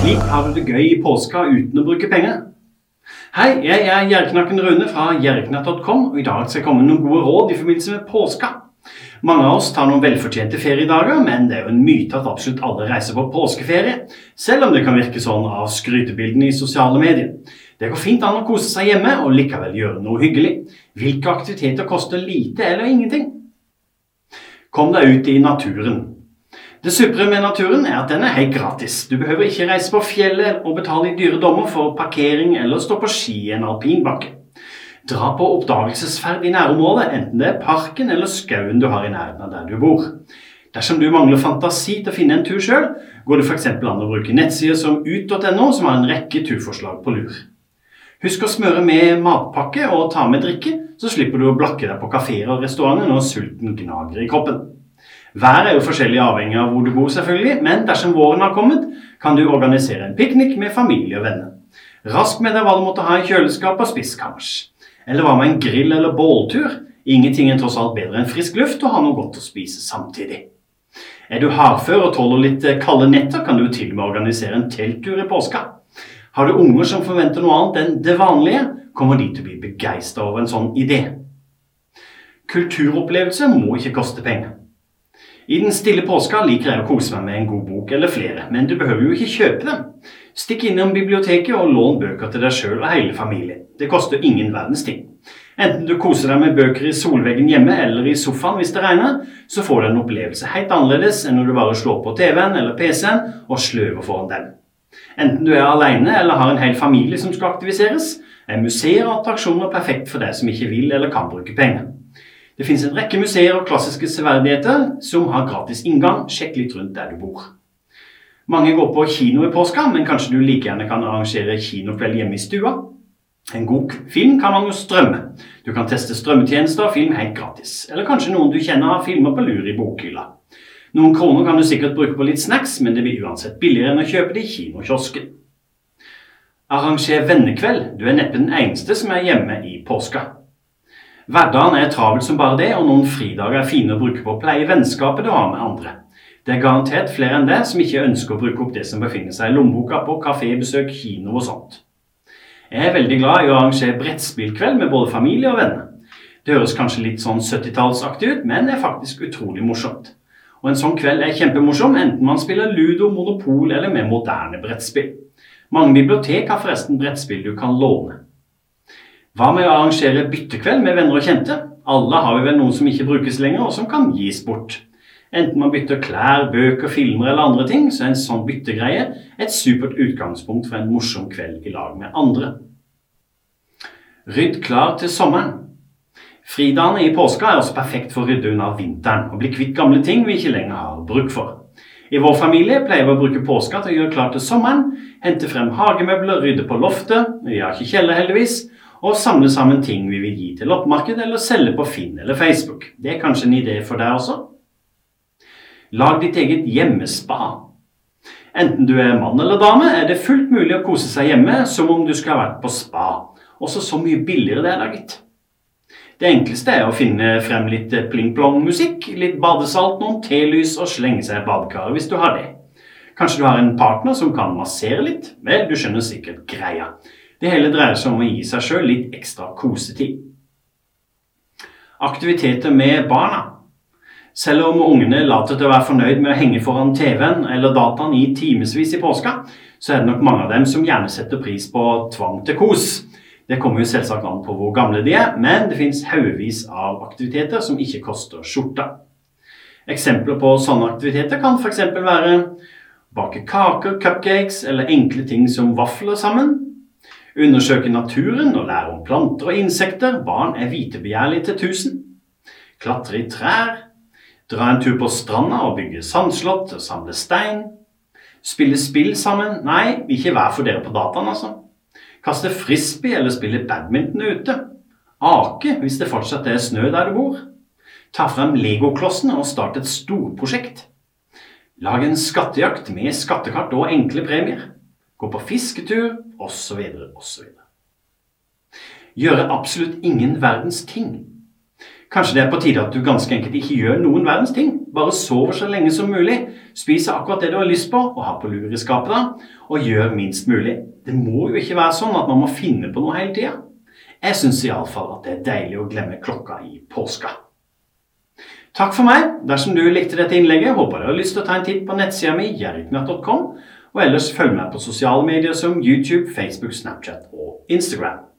Slik har du det gøy i påska uten å bruke penger. Hei, jeg er Gjerknakken Rune fra gjerknatt.com, og i dag skal jeg komme med noen gode råd i forbindelse med påska. Mange av oss tar noen velfortjente feriedager, men det er jo en myte at absolutt alle reiser på påskeferie, selv om det kan virke sånn av skrytebildene i sosiale medier. Det går fint an å kose seg hjemme og likevel gjøre noe hyggelig. Hvilke aktiviteter koster lite eller ingenting? Kom deg ut i naturen. Det supre med naturen er at den er helt gratis. Du behøver ikke reise på fjellet og betale i dyre dommer for parkering eller stå på ski i en alpinbakke. Dra på oppdagelsesferd i nærområdet, enten det er parken eller skauen du har i nærheten av der du bor. Dersom du mangler fantasi til å finne en tur sjøl, går det f.eks. an å bruke nettsider som ut.no, som har en rekke turforslag på lur. Husk å smøre med matpakke og ta med drikke, så slipper du å blakke deg på kafeer og restauranter når sulten gnager i kroppen. Været er jo forskjellig avhengig av hvor du bor, selvfølgelig, men dersom våren har kommet, kan du organisere en piknik med familie og venner. Rask med deg hva du måtte ha i kjøleskap og spiskammers. Eller hva med en grill- eller båltur? Ingenting er tross alt bedre enn frisk luft og ha noe godt å spise samtidig. Er du hardfør og tåler litt eh, kalde netter, kan du til og med organisere en telttur i påska. Har du unger som forventer noe annet enn det vanlige, kommer de til å bli begeistra over en sånn idé. Kulturopplevelse må ikke koste penger. I den stille påska liker jeg å kose meg med en god bok eller flere, men du behøver jo ikke kjøpe dem. Stikk innom biblioteket og lån bøker til deg sjøl og hele familien. Det koster ingen verdens ting. Enten du koser deg med bøker i solveggen hjemme eller i sofaen hvis det regner, så får du en opplevelse helt annerledes enn når du bare slår på TV-en eller PC-en og sløver foran den. Enten du er alene eller har en hel familie som skal aktiviseres, er museer og attraksjoner perfekt for deg som ikke vil eller kan bruke penger. Det finnes en rekke museer og klassiske severdigheter som har gratis inngang. Sjekk litt rundt der du bor. Mange går på kino i påska, men kanskje du like gjerne kan arrangere kinokveld hjemme i stua? En god film kan man jo strømme. Du kan teste strømmetjenester og film helt gratis. Eller kanskje noen du kjenner har filmer på lur i bokhylla. Noen kroner kan du sikkert bruke på litt snacks, men det blir uansett billigere enn å kjøpe det i kinokiosken. Arranger vennekveld. Du er neppe den eneste som er hjemme i påska. Hverdagen er travel som bare det, og noen fridager er fine å bruke på å pleie vennskapet du har med andre. Det er garantert flere enn det som ikke ønsker å bruke opp det som befinner seg i lommeboka på kafébesøk, kino og sånt. Jeg er veldig glad i å arrangere brettspillkveld med både familie og venner. Det høres kanskje litt sånn 70-tallsaktig ut, men det er faktisk utrolig morsomt. Og en sånn kveld er kjempemorsom, enten man spiller ludo, monopol eller med moderne brettspill. Mange bibliotek har forresten brettspill du kan låne. Hva med å arrangere byttekveld med venner og kjente? Alle har vi vel noen som ikke brukes lenger, og som kan gis bort. Enten man bytter klær, bøker, filmer eller andre ting, så er en sånn byttegreie et supert utgangspunkt for en morsom kveld i lag med andre. Rydd klar til sommeren. Fridagene i påska er også perfekt for å rydde unna vinteren og bli kvitt gamle ting vi ikke lenger har bruk for. I vår familie pleier vi å bruke påska til å gjøre klart til sommeren, hente frem hagemøbler, rydde på loftet, vi har ikke kjeller heldigvis, og samle sammen ting vi vil gi til loppemarked eller selge på Finn eller Facebook. Det er kanskje en idé for deg også? Lag ditt eget hjemmespa. Enten du er mann eller dame, er det fullt mulig å kose seg hjemme som om du skulle ha vært på spa. Også så mye billigere det er da, gitt. Det enkleste er å finne frem litt pling-plong-musikk, litt badesalt, noen telys og slenge seg i badekaret hvis du har det. Kanskje du har en partner som kan massere litt? Vel, du skjønner sikkert greia. Det hele dreier seg om å gi seg sjøl litt ekstra kosetid. Aktiviteter med barna. Selv om ungene later til å være fornøyd med å henge foran TV-en eller dataen i timevis i påska, så er det nok mange av dem som gjerne setter pris på tvang til kos. Det kommer jo selvsagt an på hvor gamle de er, men det finnes haugevis av aktiviteter som ikke koster skjorta. Eksempler på sånne aktiviteter kan f.eks. være bake kaker, cupcakes eller enkle ting som vafler sammen, Undersøke naturen og lære om planter og insekter. Barn er vitebegjærlige til tusen. Klatre i trær. Dra en tur på stranda og bygge sandslott og samle stein. Spille spill sammen. Nei, ikke vær for dere på dataen, altså. Kaste frisbee eller spille badminton ute. Ake hvis det fortsatt er snø der du bor. Ta frem legoklossene og start et storprosjekt. Lag en skattejakt med skattekart og enkle premier gå på fisketur osv. osv. Gjøre absolutt ingen verdens ting. Kanskje det er på tide at du ganske enkelt ikke gjør noen verdens ting. Bare sover så lenge som mulig, spiser akkurat det du har lyst på og har på lur i skapet, da, og gjør minst mulig. Det må jo ikke være sånn at man må finne på noe hele tida. Jeg syns iallfall at det er deilig å glemme klokka i påska. Takk for meg. Dersom du likte dette innlegget, håper du har lyst til å ta en titt på nettsida mi jerriknatt.com, og ellers følg med på sosiale medier som YouTube, Facebook, Snapchat og Instagram.